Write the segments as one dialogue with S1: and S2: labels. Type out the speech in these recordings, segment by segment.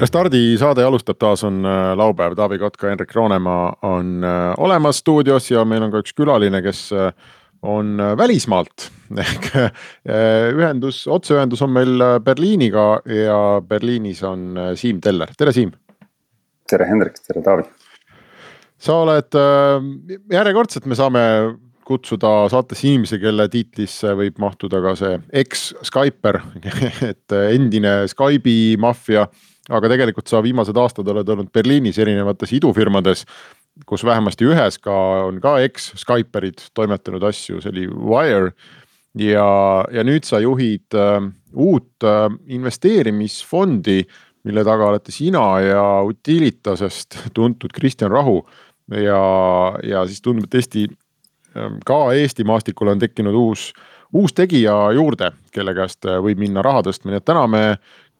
S1: Restardi saade alustab taas, on äh, laupäev, Taavi Kotka, Hendrik Roonemaa on äh, olemas stuudios ja meil on ka üks külaline, kes äh, on välismaalt. Ehk ühendus, otseühendus on meil Berliiniga ja Berliinis on Siim Teller, tere Siim.
S2: tere Hendrik, tere Taavi.
S1: sa oled, järjekordselt me saame kutsuda saatesse inimesi, kelle tiitlisse võib mahtuda ka see eks-Skyper et endine Skype'i maffia aga tegelikult sa viimased aastad oled olnud Berliinis erinevates idufirmades, kus vähemasti ühes ka on ka eks-Skyperid toimetanud asju, see oli Wire. ja, ja nüüd sa juhid äh, uut äh, investeerimisfondi, mille taga olete sina ja Utilitasest tuntud Kristjan Rahu. ja, ja siis tundub, et Eesti, äh, ka Eesti maastikul on tekkinud uus uus tegija juurde, kelle käest äh, võib minna raha tõstma, nii et täna me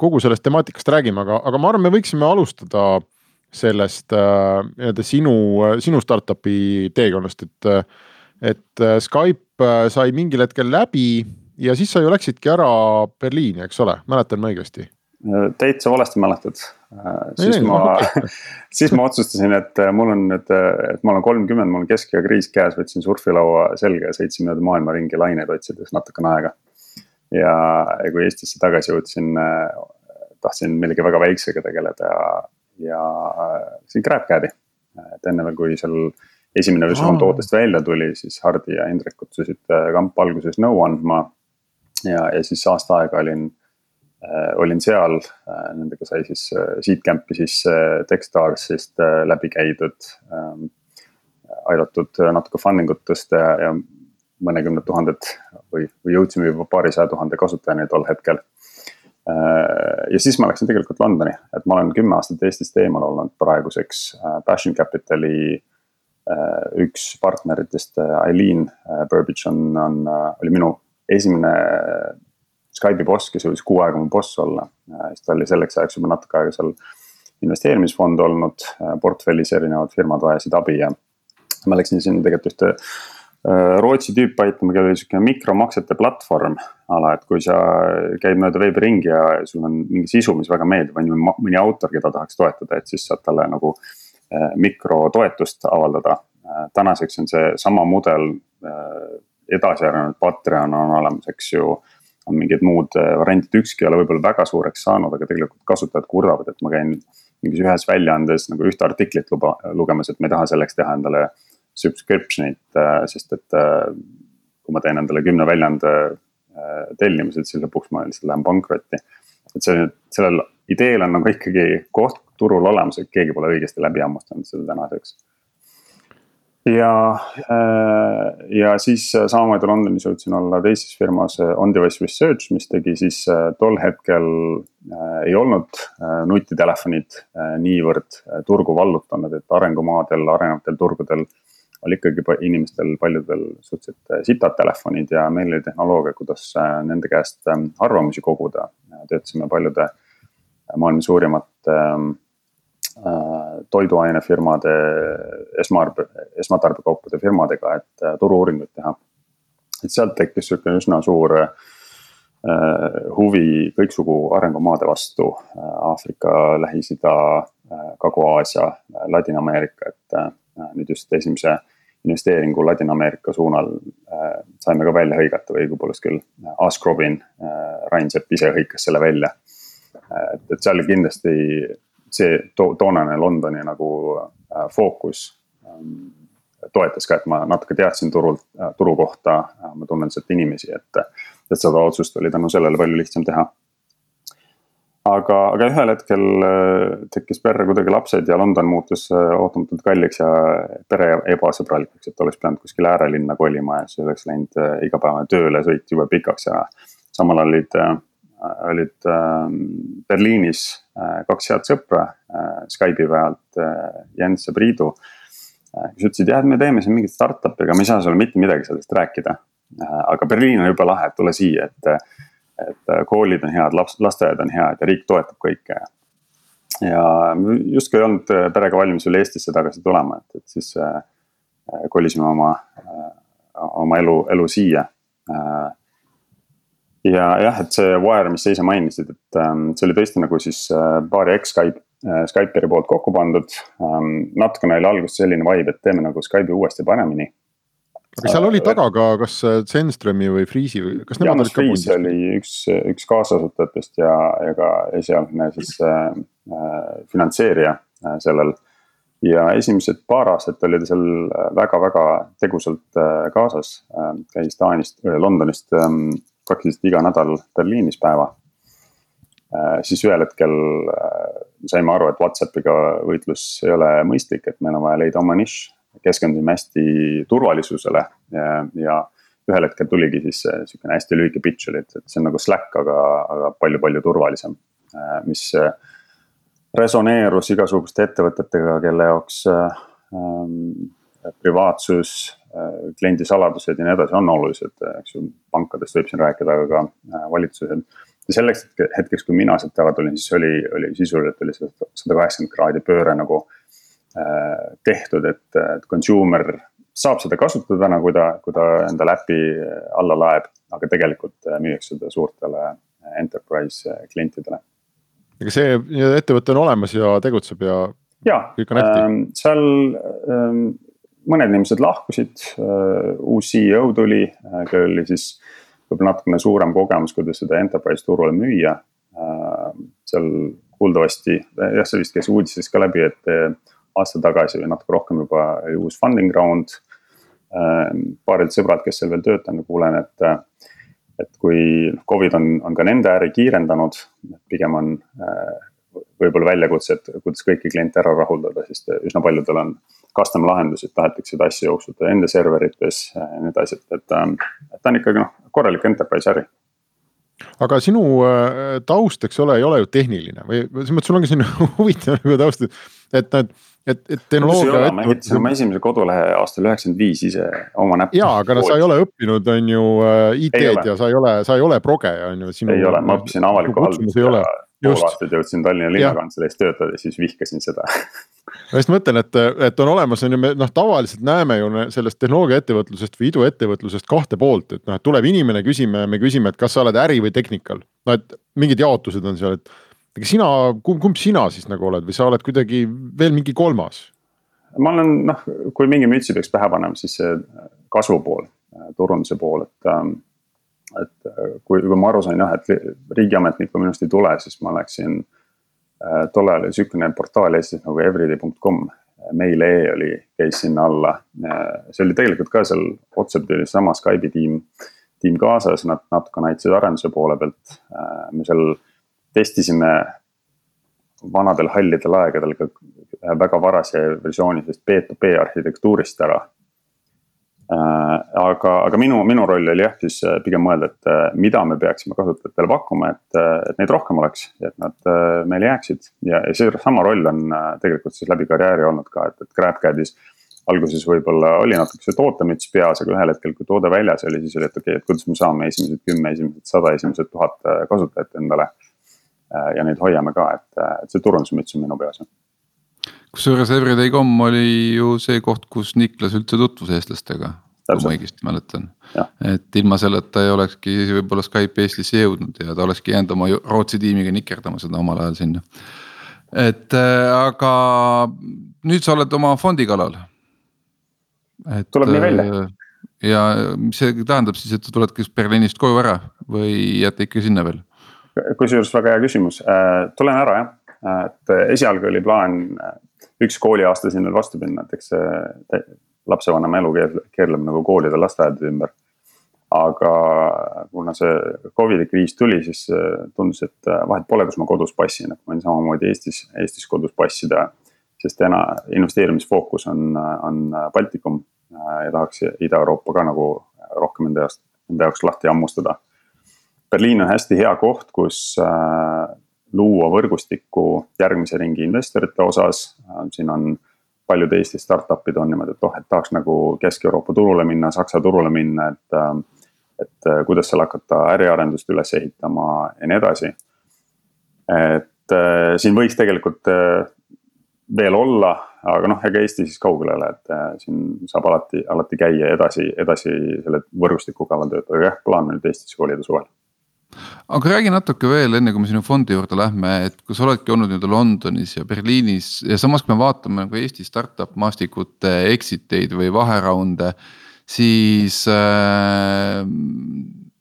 S1: kogu sellest temaatikast räägime, aga, aga ma arvan, me võiksime alustada sellest äh, nii-öelda sinu, sinu startup'i teekonnast, et. et äh, Skype äh, sai mingil hetkel läbi ja siis sa ju läksidki ära Berliini, eks ole, mäletan ma õigesti?
S2: täitsa valesti mäletad. siis ei, ma siis ma otsustasin, et mul on nüüd, et ma olen kolmkümmend, mul on keskea kriis käes, võtsin surfilaua selga ja sõitsin mööda maailma ringi laineid otsides natukene aega ja kui Eestisse tagasi jõudsin, äh, tahtsin millegi väga väiksega tegeleda ja, ja siin GrabCAD-i. et enne veel, kui seal esimene versioon oh. tootest välja tuli, siis Hardi ja Indrek kutsusid äh, kampa alguses nõu andma. ja, ja siis aasta aega olin äh,, olin seal äh,, nendega sai siis äh, Seedcampi sisse äh, Techstarsist äh, läbi käidud äh,. aidatud natuke funding ut tõsta ja, ja mõnekümned tuhanded või, või jõudsime juba paarisaja tuhande kasutajani tol hetkel. Äh, ja siis ma läksin tegelikult Londoni, et ma olen kümme aastat Eestist eemal olnud praeguseks. Äh, Passion Capitali äh, üks partneritest, Eileen Burbidge on, on, oli minu esimene Skype'i boss, kes jõudis kuu aega mu boss olla. siis ta oli selleks ajaks juba natuke aega seal investeerimisfond olnud, portfellis erinevad firmad vajasid abi ja ma läksin sinna tegelikult ühte Rootsi tüüp aitama, kellel oli sihuke mikromaksete platvorm ala, et kui sa käid mööda veebi ringi ja sul on mingi sisu, mis väga meeldib, on ju mõni autor, keda tahaks toetada, et siis saad talle nagu äh, mikrotoetust avaldada. Äh, tänaseks on see sama mudel edasi arenenud, Patreon on olemas, eks ju. on mingid muud variandid, ükski ei ole võib-olla väga suureks saanud, aga tegelikult kasutajad kurdavad, et ma käin mingis ühes väljaandes nagu ühte artiklit luba, lugemas, et ma ei taha selleks teha endale subscription'it, äh, sest et äh, kui ma teen endale kümne väljaande äh, tellimused, siis lõpuks ma lihtsalt lähen pankrotti. et see, sellel ideel on nagu ikkagi koht turul olemas, et keegi pole õigesti läbi hammustanud seda tänaseks. ja, ja siis samamoodi Londonis jõudsin olla teises firmas On Device Research, mis tegi siis tol hetkel ei olnud nutitelefonid niivõrd turgu vallutanud, et arengumaadel, arenevatel turgudel oli ikkagi inimestel paljudel suhteliselt äh, sitad telefonid ja meil oli tehnoloogia, kuidas äh, nende käest ähm, arvamusi koguda. töötasime paljude äh, maailma suurimate ähm, toiduainefirmade, esmaarbe, esmatarbekaupade firmadega, et turu-uuringuid teha. et sealt tekkis sihuke üsna suur huvi kõiksugu arengumaade vastu, Aafrika, Lähis-Ida, Kagu-Aasia, Ladina-Ameerika, et nüüd just esimese investeeringu Ladina-Ameerika suunal äh, saime ka välja hõigata või õigupoolest küll. Ask Robin äh,, Rain Sepp ise hõikas selle välja. et, et seal kindlasti see to toonane Londoni nagu äh, fookus ähm, toetas ka, et ma natuke teadsin turult äh,, turu kohta äh,, ma tunnen sealt inimesi, et, et seda otsust oli tänu sellele palju lihtsam teha aga, aga ühel hetkel äh, tekkis perre kuidagi lapsed ja London muutus äh, ootamatult kalliks ja pere ebasõbralikuks, et oleks pidanud kuskile äärelinna kolima ja siis oleks läinud äh, igapäevane tööle sõit jube pikaks ja. samal ajal olid, olid Berliinis kaks head sõpra Skype'i pealt, Jens ja Priidu. kes ütlesid jah, et me teeme siin mingit startup'i, aga me ei saa sulle mitte midagi sellest rääkida. aga Berliin on jube lahe, et tule siia, et, et koolid on head, laps, lasteaiad on head ja riik toetab kõike. ja justkui ei olnud perega valmis veel Eestisse tagasi tulema, et, et siis äh, kolisime oma äh,, oma elu, elu siia äh, ja jah, et see Wire, mis sa ise mainisid, et ähm, see oli tõesti nagu siis äh, paari eks-Skype äh,, Skyperi poolt kokku pandud ähm,. natukene oli alguses selline vibe, et teeme nagu Skype'i uuesti paremini.
S1: Aga seal oli äh, taga ka, kas äh, Zenströmi või Freeze'i või, kas
S2: nemad olid ka pundis? oli üks, üks kaasasutajatest ja, ja ka esialgne siis äh, äh, finantseerija äh, sellel ja esimesed paar aastat oli ta seal väga-väga tegusalt kaasas, käis Taanist, Londonist ähm, praktiliselt iga nädal Berliinis päeva. Äh, siis ühel hetkel äh, saime aru, et Whatsappiga võitlus ei ole mõistlik, et meil on vaja leida oma nišš. Keskendusime hästi turvalisusele ja, ja ühel hetkel tuligi siis sihukene hästi lühike pitch oli, et, et see on nagu Slack, aga, aga palju-palju turvalisem. Äh, mis resoneerus igasuguste ettevõtetega, kelle jaoks ähm, privaatsus Äh, kliendi saladused ja nii edasi on olulised, eks ju, pankadest võib siin rääkida, aga ka äh, valitsused. ja selleks hetkeks, kui mina sealt ära tulin, siis oli, oli sisuliselt oli sada kaheksakümmend kraadi pööre nagu äh, tehtud, et, et consumer saab seda kasutada täna, kui ta, kui ta endale äpi alla laeb, aga tegelikult müüakse seda suurtele enterprise klientidele.
S1: ega see ettevõte on olemas ja tegutseb ja.
S2: ja, ähm, seal ähm, mõned inimesed lahkusid, äh, uus CEO tuli, äh, kellel oli siis võib-olla natukene suurem kogemus, kuidas seda enterprise turule müüa. Äh, seal kuuldavasti, jah, see vist käis uudistes ka läbi, et aasta tagasi või natuke rohkem juba uus funding round. paarilt sõbrad, kes seal veel töötanud, kuulen, et, et kui noh, Covid on, on ka nende äri kiirendanud, pigem on võib-olla väljakutse, et kuidas kõiki kliente ära rahuldada, sest üsna paljudel on custom lahendusi, et tahetakse seda asja jooksutada enda serverites ja nii edasi, et, et, ähm, et ta on ikkagi noh, korralik enterprise äri
S1: aga sinu taust, eks ole, ei ole ju tehniline või selles mõttes sul ongi selline huvitav nagu taust, et nad, et, et tehnoloogia.
S2: ma ehitasin oma esimese kodulehe aastal üheksakümmend viis ise oma näppu.
S1: jaa, aga no sa ei ole õppinud, on ju äh, IT-d ja sa ei ole, sa ei ole proge, on ju.
S2: ei ole, ma õppisin avalikku haldust ja pool aastat jõudsin Tallinna linnakantseleis töötada ja siis vihkasin seda
S1: ma just mõtlen, et, et on olemas, on ju, me noh, tavaliselt näeme ju sellest tehnoloogiaettevõtlusest või iduettevõtlusest kahte poolt, et noh, et tuleb inimene, küsime, me küsime, et kas sa oled äri või technical. no et mingid jaotused on seal, et aga sina, kumb, sina siis nagu oled või sa oled kuidagi veel mingi kolmas?
S2: ma olen noh, kui mingi mütsi peaks pähe panema, siis see kasvu pool, turunduse pool, et ähm, et kui, kui ma aru sain jah, et riigiametnikku minust ei tule, siis ma läksin äh, Äh, tollal oli sihukene portaal Eestis nagu everyday.com, Mail.ee oli, käis sinna alla. see oli tegelikult ka seal, otseselt oli seesama Skype'i tiim, tiim kaasas, nad natukene aitasid arenduse poole pealt. Äh, me seal testisime vanadel hallidel aegadel ka väga varase versiooni sellest B2B arhitektuurist ära Äh, aga, aga minu, minu roll oli jah, siis äh, pigem mõelda, et äh, mida me peaksime kasutajatele pakkuma, et, et neid rohkem oleks ja et nad meile jääksid. ja, ja seesama roll on tegelikult siis läbi karjääri olnud ka, et, et GrabCAD-is alguses võib-olla oli natuke see tootemüts peas, aga ühel hetkel, kui toode väljas oli, siis oli, et okei okay,, et kuidas me saame esimesed kümme, esimesed sada, esimesed tuhat kasutajat endale. Ja neid hoiame ka, et, et see turundusmüts on minu peas
S3: kusjuures Everyday.com oli ju see koht, kus Niklas üldse tutvus eestlastega. kui ma õigesti mäletan, et ilma selleta ei olekski võib-olla Skype Eestisse jõudnud ja ta olekski jäänud oma Rootsi tiimiga nikerdama seda omal ajal sinna. et äh, aga nüüd sa oled oma fondi kallal.
S2: tuleb nii välja äh,
S3: ja mis see tähendab siis, et sa tuledki Berliinist koju ära või jääte ikka sinna veel?
S2: Kusjuures väga hea küsimus, äh, tulen ära jah, et esialgu oli plaan üks kooliaasta veel vastu minna, et eks see lapsevanema elu keerleb nagu koolide, lasteaedade ümber. aga kuna see Covidi kriis tuli, siis äh, tundus, et äh, vahet pole, kus ma kodus passin, et ma võin samamoodi Eestis, Eestis kodus passida. sest ena-, investeerimisfookus on, on Baltikum äh, ja tahaks Ida-Euroopa ka nagu rohkem enda jaoks, enda jaoks lahti hammustada. Berliin on hästi hea koht, kus luua võrgustikku järgmise ringi investorite osas. siin on paljud Eesti startup'id on niimoodi, et oh, et tahaks nagu Kesk-Euroopa turule minna, Saksa turule minna, et. et kuidas seal hakata äriarendust üles ehitama ja nii edasi. et siin võiks tegelikult veel olla, aga noh, ega Eesti siis kaugele ei ole, et siin saab alati, alati käia edasi, edasi selle võrgustiku kallal töötada, aga jah, plaan on nüüd Eestisse kolida suvel
S3: aga räägi natuke veel, enne kui me sinu fondi juurde lähme, et kui sa oledki olnud nii-öelda Londonis ja Berliinis ja samas, kui me vaatame nagu Eesti startup maastikute exit eid või vaheraunde. siis äh,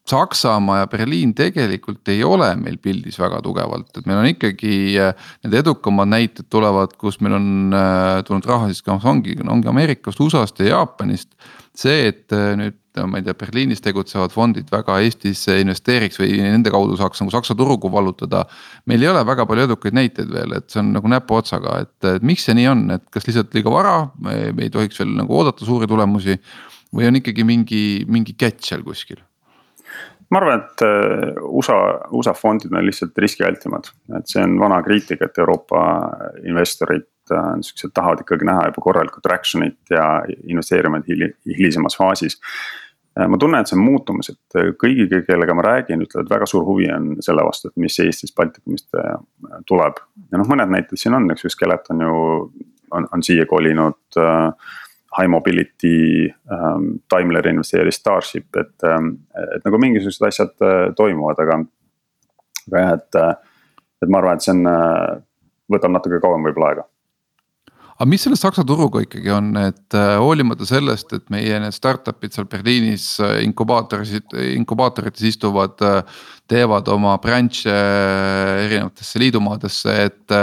S3: Saksamaa ja Berliin tegelikult ei ole meil pildis väga tugevalt, et meil on ikkagi äh, need edukamad näited tulevad, kus meil on äh, tulnud raha siis kas ongi, ongi Ameerikast, USA-st ja Jaapanist. see, et äh, nüüd ma ei tea, Berliinis tegutsevad fondid väga Eestisse investeeriks või nende kaudu saaks nagu Saksa turgu vallutada. meil ei ole väga palju edukaid näiteid veel, et see on nagu näpuotsaga, et, miks see nii on, et kas lihtsalt liiga vara, me ei tohiks veel nagu oodata suuri tulemusi. või on ikkagi mingi, mingi catch seal kuskil?
S2: ma arvan, et äh, USA, USA fondid on lihtsalt riskialtimad, et see on vana kriitika, et Euroopa investorid äh, siuksed tahavad ikkagi näha juba korralikku traction'it ja investeerivad hilisemas faasis Äh, ma tunnen, et see on muutumas, et äh, kõigiga, kellega ma räägin, ütlevad väga suur huvi on selle vastu, et mis Eestis Baltikumist äh, tuleb. ja noh, mõned näited siin on, eks ju, Skeleton ju on, on siia kolinud uh,. High Mobility um,, Daimler investeeris Starship, et, et nagu mingisugused asjad uh, toimuvad, aga. aga jah, et, et ma arvan, et see on, võtab natuke kauem võib-olla aega
S3: aga mis selle Saksa turuga ikkagi on, et äh, hoolimata sellest, et meie need startup'id seal Berliinis äh, inkubaatoris, inkubaatorites istuvad. Äh, teevad oma branch'e erinevatesse liidumaadesse, et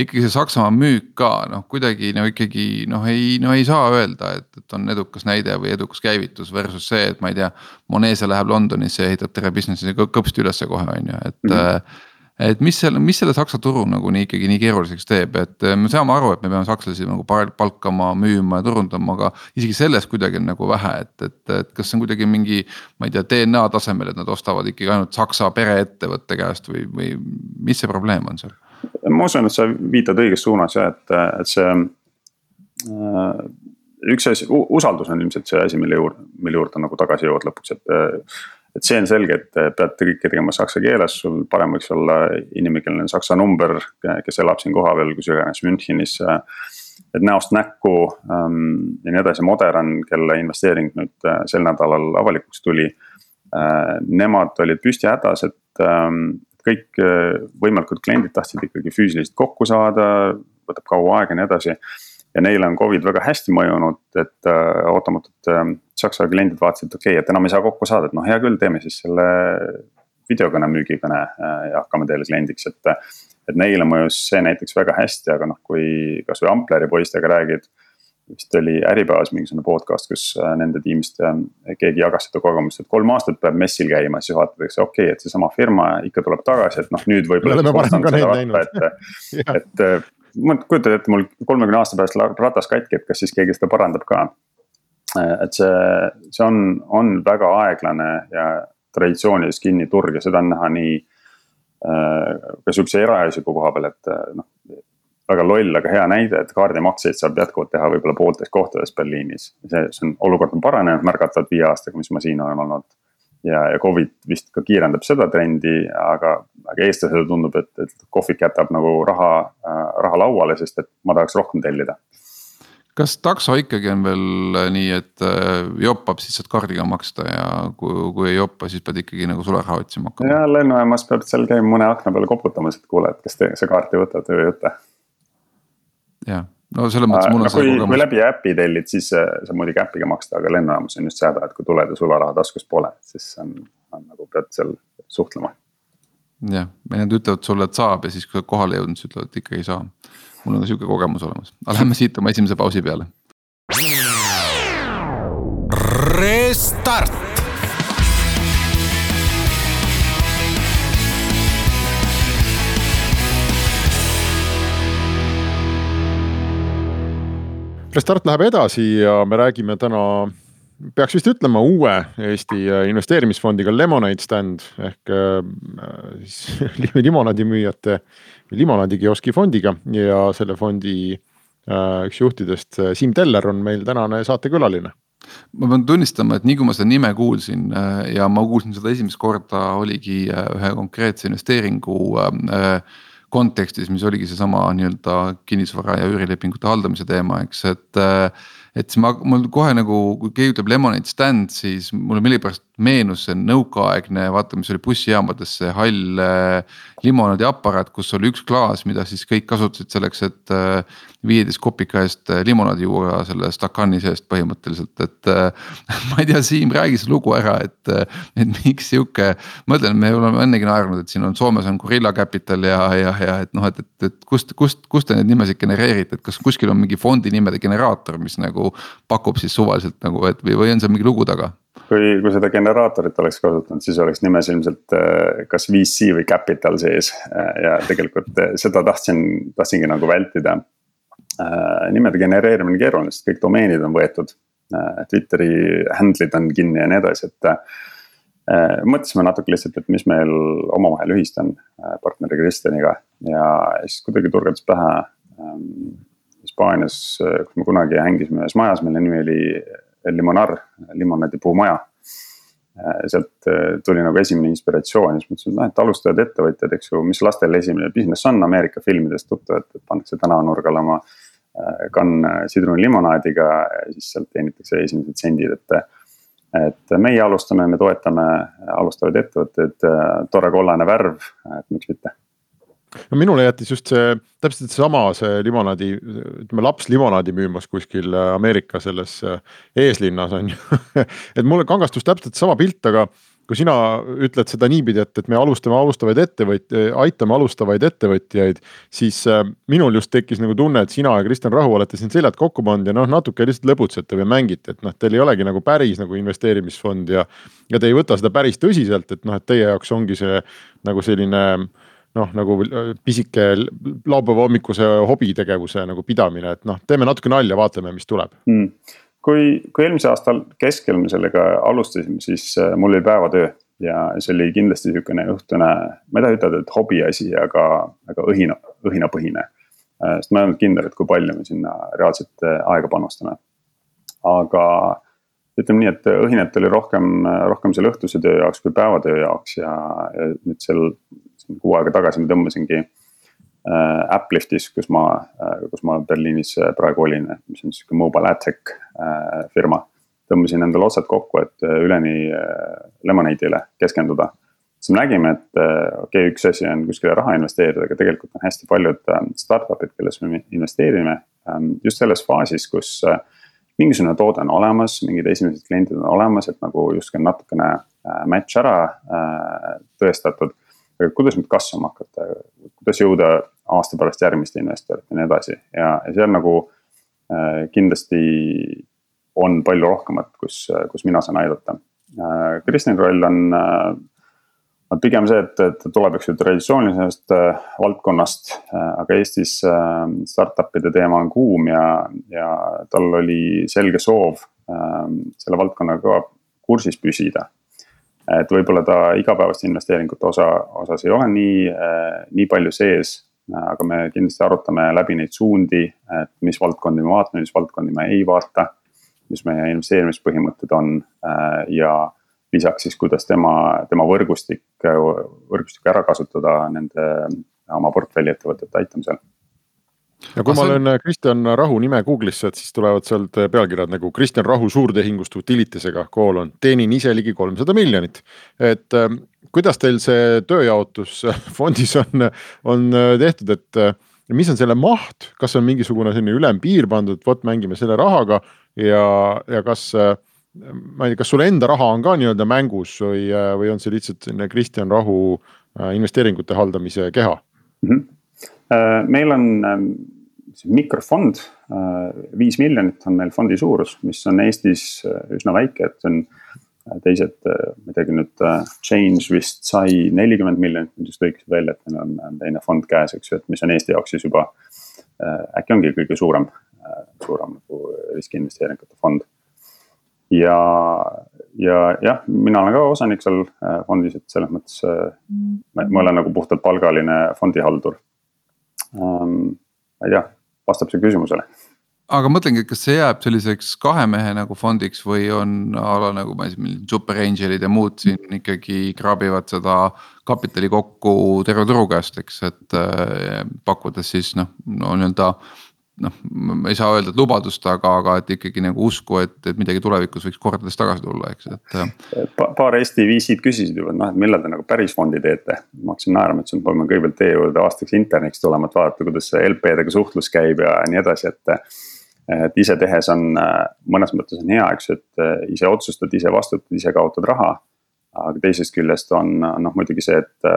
S3: ikkagi see Saksamaa müük ka noh, kuidagi no ikkagi noh, ei, no ei saa öelda, et, et on edukas näide või edukas käivitus versus see, et ma ei tea. Monese läheb Londonisse ja ehitab terve business'i kõpsti ülesse kohe on ju, et mm. -hmm et mis selle, mis selle Saksa turu nagu nii ikkagi nii keeruliseks teeb, et eh, me saame aru, et me peame sakslasi nagu palkama, müüma ja turundama, aga isegi sellest kuidagi on nagu vähe, et, et, et kas see on kuidagi mingi. ma ei tea, DNA tasemel, et nad ostavad ikkagi ainult Saksa pereettevõtte käest või, või mis see probleem on seal?
S2: ma usun, et sa viitad õiges suunas ja et, et see äh, üks asi, usaldus on ilmselt see asi, mille juurde, mille juurde nagu tagasi jõuad lõpuks, et et see on selge, et peate kõike tegema saksa keeles, sul parem võiks olla inimkeelne saksa number, kes elab siin kohapeal, kus iganes Münchenis. et näost näkku ähm, ja nii edasi, Modern, kelle investeering nüüd äh, sel nädalal avalikuks tuli äh,. Nemad olid püsti hädas, et ähm, kõik äh, võimalikud kliendid tahtsid ikkagi füüsiliselt kokku saada, võtab kaua aega ja nii edasi ja neile on Covid väga hästi mõjunud, et äh, ootamatult äh, Saksa kliendid vaatasid, et okei okay,, et enam ei saa kokku saada, et noh, hea küll, teeme siis selle videokõne müügikõne äh, ja hakkame teile kliendiks, et. et neile mõjus see näiteks väga hästi, aga noh, kui kasvõi Ampleri poistega räägid. vist oli Äripäevas mingisugune podcast, kus äh, nende tiimist äh, keegi jagas seda kogemust, et kolm aastat peab messil käima, siis vaadatakse, okei okay,, et seesama firma ikka tuleb tagasi, et noh, nüüd võib-olla. et, et ma kujutan ette, mul kolmekümne aasta pärast ratas katki, et kas siis keegi seda parandab ka. et see, see on, on väga aeglane ja traditsioonidest kinni turg ja seda on näha nii. Äh, ka sihukese eraisiku koha peal, et äh, noh. väga loll, aga hea näide, et kaardimakseid saab jätkuvalt teha võib-olla pooltes kohtades Berliinis. see, see on, olukord on paranenud märgatavalt viie aastaga, mis ma siin olen olnud ja, ja Covid vist ka kiirendab seda trendi, aga, aga eestlasele tundub, et, et kohvik jätab nagu raha äh,, raha lauale, sest et ma tahaks rohkem tellida.
S3: kas takso ikkagi on veel äh, nii, et äh, joppab, siis saad kaardiga maksta ja kui, kui ei joppa, siis pead ikkagi nagu sularaha otsima hakkama?
S2: ja lennujaamas pead seal käima mõne akna peale koputamas, et kuule, et kas te see kaarti võtate või ei võta.
S3: jah no selles mõttes
S2: mul on no, see kogemus. kui läbi äpi tellid, siis saab muidugi äpiga maksta, aga lennujaamas on just see häda, et kui tuled ja sularaha taskus pole, siis on, on nagu pead seal suhtlema.
S3: jah, või nad ütlevad sulle, et saab ja siis, kui sa kohale jõudnud, siis ütlevad, et ikka ei saa. mul on ka sihuke kogemus olemas, aga lähme siit oma esimese pausi peale. Restart
S1: Restart läheb edasi ja me räägime täna, peaks vist ütlema uue Eesti investeerimisfondiga Lemonade Stand ehk äh, siis limonaadimüüjate, limonaadikioski fondiga ja selle fondi üks juhtidest, Siim Teller on meil tänane saatekülaline.
S3: Ma pean tunnistama, et nii kui ma seda nime kuulsin ja ma kuulsin seda esimest korda, oligi ühe konkreetse investeeringu kontekstis, mis oligi seesama nii-öelda kinnisvara ja üürilepingute haldamise teema, eks, et et siis ma, mul kohe nagu, kui keegi ütleb lemonade stand, siis mulle millegipärast meenus see nõukaaegne, vaata, mis oli bussijaamades see hall äh, limonaadiaparaat, kus oli üks klaas, mida siis kõik kasutasid selleks, et äh, viieteist kopika eest äh, limonaadi juua selle stakani seest põhimõtteliselt, et ma ei tea, Siim, räägi see lugu ära, et, et miks sihuke, ma ütlen, me oleme ennegi naernud, et siin on Soomes on Gorilla Capital ja, ja, ja et noh, et, et, et kust, kust, kust te neid nimesid genereerite, et kas kuskil on mingi fondi nimede generaator, mis nagu pakub siis suvaliselt nagu, et või, või on seal mingi lugu taga?
S2: Kui, kui seda generaatorit oleks kasutanud, siis oleks nimes ilmselt äh, kas VC või capital sees äh, ja tegelikult äh, seda tahtsin, tahtsingi nagu vältida. nimede genereerimine keeruline, sest kõik domeenid on võetud. Twitteri handle'id on kinni ja nii edasi, et mõtlesime natuke lihtsalt, et mis meil omavahel ühist on partneri Kristjaniga ja siis kuidagi turgatas pähe ähm, Hispaanias, kus me kunagi hängisime ühes majas, mille nimi oli Limonar, limonaadipuu maja. sealt eh, tuli nagu esimene inspiratsioon ja siis mõtlesin, et noh, et alustajad ettevõtjad, eks ju, mis lastel esimene business on Ameerika filmidest tuttav, et pannakse tänavanurgale oma eh, kann sidrunilimonaadiga ja siis sealt teenitakse esimesed sendid, et. et meie alustame, me toetame alustavaid ettevõtteid, tore kollane värv, et miks mitte
S1: no minule jättis just see täpselt seesama, see limonaadi, ütleme laps limonaadi müümas kuskil äh, Ameerika selles äh, eeslinnas on ju et mulle kangastus täpselt sama pilt, aga kui sina ütled seda niipidi, et, et me alustame alustavaid ettevõtjaid, aitame alustavaid ettevõtjaid, siis äh, minul just tekkis nagu tunne, et sina ja Kristjan Rahu olete siin seljad kokku pannud ja noh, natuke lihtsalt lõbutsete või mängite, et noh, teil ei olegi nagu päris nagu investeerimisfond ja. ja te ei võta seda päris tõsiselt, et noh, et teie jaoks ongi see nagu selline äh, noh, nagu äh, pisike laupäeva hommikuse hobitegevuse nagu pidamine, et noh, teeme natuke nalja, vaatame, mis tuleb
S2: mm.. kui, kui eelmise aasta keskel me sellega alustasime, siis äh, mul oli päevatöö ja see oli kindlasti sihukene õhtune, ma ei taha ütelda, et hobiasi, aga, aga õhina, õhinapõhine. Äh, sest ma ei olnud kindel, et kui palju me sinna reaalselt aega panustame. aga ütleme nii, et õhinat oli rohkem, rohkem selle õhtuse töö jaoks kui päevatöö jaoks ja, ja nüüd sel kuu aega tagasi ma tõmbasingi äh, Appliftis, kus ma äh,, kus ma Berliinis äh, praegu olin, mis on sihuke mobile ad tech äh, firma. tõmbasin endale otsad kokku, et äh, üleni äh, Lemonade'ile keskenduda. siis me nägime, et äh, okei okay,, üks asi on kuskile raha investeerida, aga tegelikult on hästi paljud äh, startup'id, kellesse me investeerime äh,. just selles faasis, kus äh, mingisugune toode on olemas, mingid esimesed kliendid on olemas, et nagu justkui natukene äh, match ära äh, tõestatud kuidas nüüd kasvama hakata, kuidas jõuda aasta pärast järgmiste investorite ja nii edasi? Ja, ja seal nagu äh, kindlasti on palju rohkemat, kus, kus mina saan aidata. Äh,. Kristjani roll on äh,, on pigem see, et, et tuleb, eks ju, traditsioonilisest äh, valdkonnast äh,, aga Eestis äh, startup'ide teema on kuum ja, ja tal oli selge soov äh, selle valdkonnaga kursis püsida et võib-olla ta igapäevaste investeeringute osa, osas ei ole nii, äh, nii palju sees. aga me kindlasti arutame läbi neid suundi, et mis valdkondi me vaatame, mis valdkondi me ei vaata. mis meie investeerimispõhimõtted on äh, ja lisaks siis, kuidas tema, tema võrgustik, võrgustikku ära kasutada nende oma portfelli ettevõtete aitamisel
S1: ja kui ma löön see... Kristjan Rahu nime Google'isse, et siis tulevad sealt pealkirjad nagu Kristjan Rahu suurtehingust Utilitisega koolon, teenin ise ligi kolmsada miljonit. et äh, kuidas teil see tööjaotus fondis on, on tehtud, et äh, mis on selle maht, kas on mingisugune selline ülempiir pandud, vot mängime selle rahaga ja, ja kas äh, ma ei tea, kas sul enda raha on ka nii-öelda mängus või, äh, või on see lihtsalt selline Kristjan Rahu äh, investeeringute haldamise keha mm?
S2: -hmm meil on ähm, mikrofond, äh, viis miljonit on meil fondi suurus, mis on Eestis äh, üsna väike, et see on. Äh, teised, ma ei teagi nüüd, Change vist sai nelikümmend miljonit, nüüd just lõikasid välja, et neil on teine fond käes, eks ju, et mis on Eesti jaoks siis juba. äkki ongi kõige suurem, suurem nagu riskiinvesteeringute fond. ja, ja jah, mina olen ka osanik seal fondis, et selles mõttes ma, ma olen nagu puhtalt palgaline fondihaldur ma ei tea, vastab see küsimusele.
S3: Aga mõtlengi, et kas see jääb selliseks kahe mehe nagu fondiks või on a la nagu ma ei tea, super angel'id ja muud siin ikkagi kraabivad seda kapitali kokku terve turu käest, eks, et äh, pakkudes siis noh, no nii-öelda noh, ma ei saa öelda, et lubadust, aga, aga et ikkagi nagu usku, et, et midagi tulevikus võiks kordades tagasi tulla, eks, et
S2: äh, pa,. paar Eesti VC-d küsisid juba, et noh, et millal te nagu päris fondi teete. ma hakkasin naerma, ütlesin, et peame kõigepealt teie juurde aastaks interniks tulema, et vaadata, kuidas see LP-dega suhtlus käib ja nii edasi, et et ise tehes on äh, mõnes mõttes on hea, eks ju, et äh, ise otsustad, ise vastutad, ise kaotad raha. aga teisest küljest on noh, muidugi see, et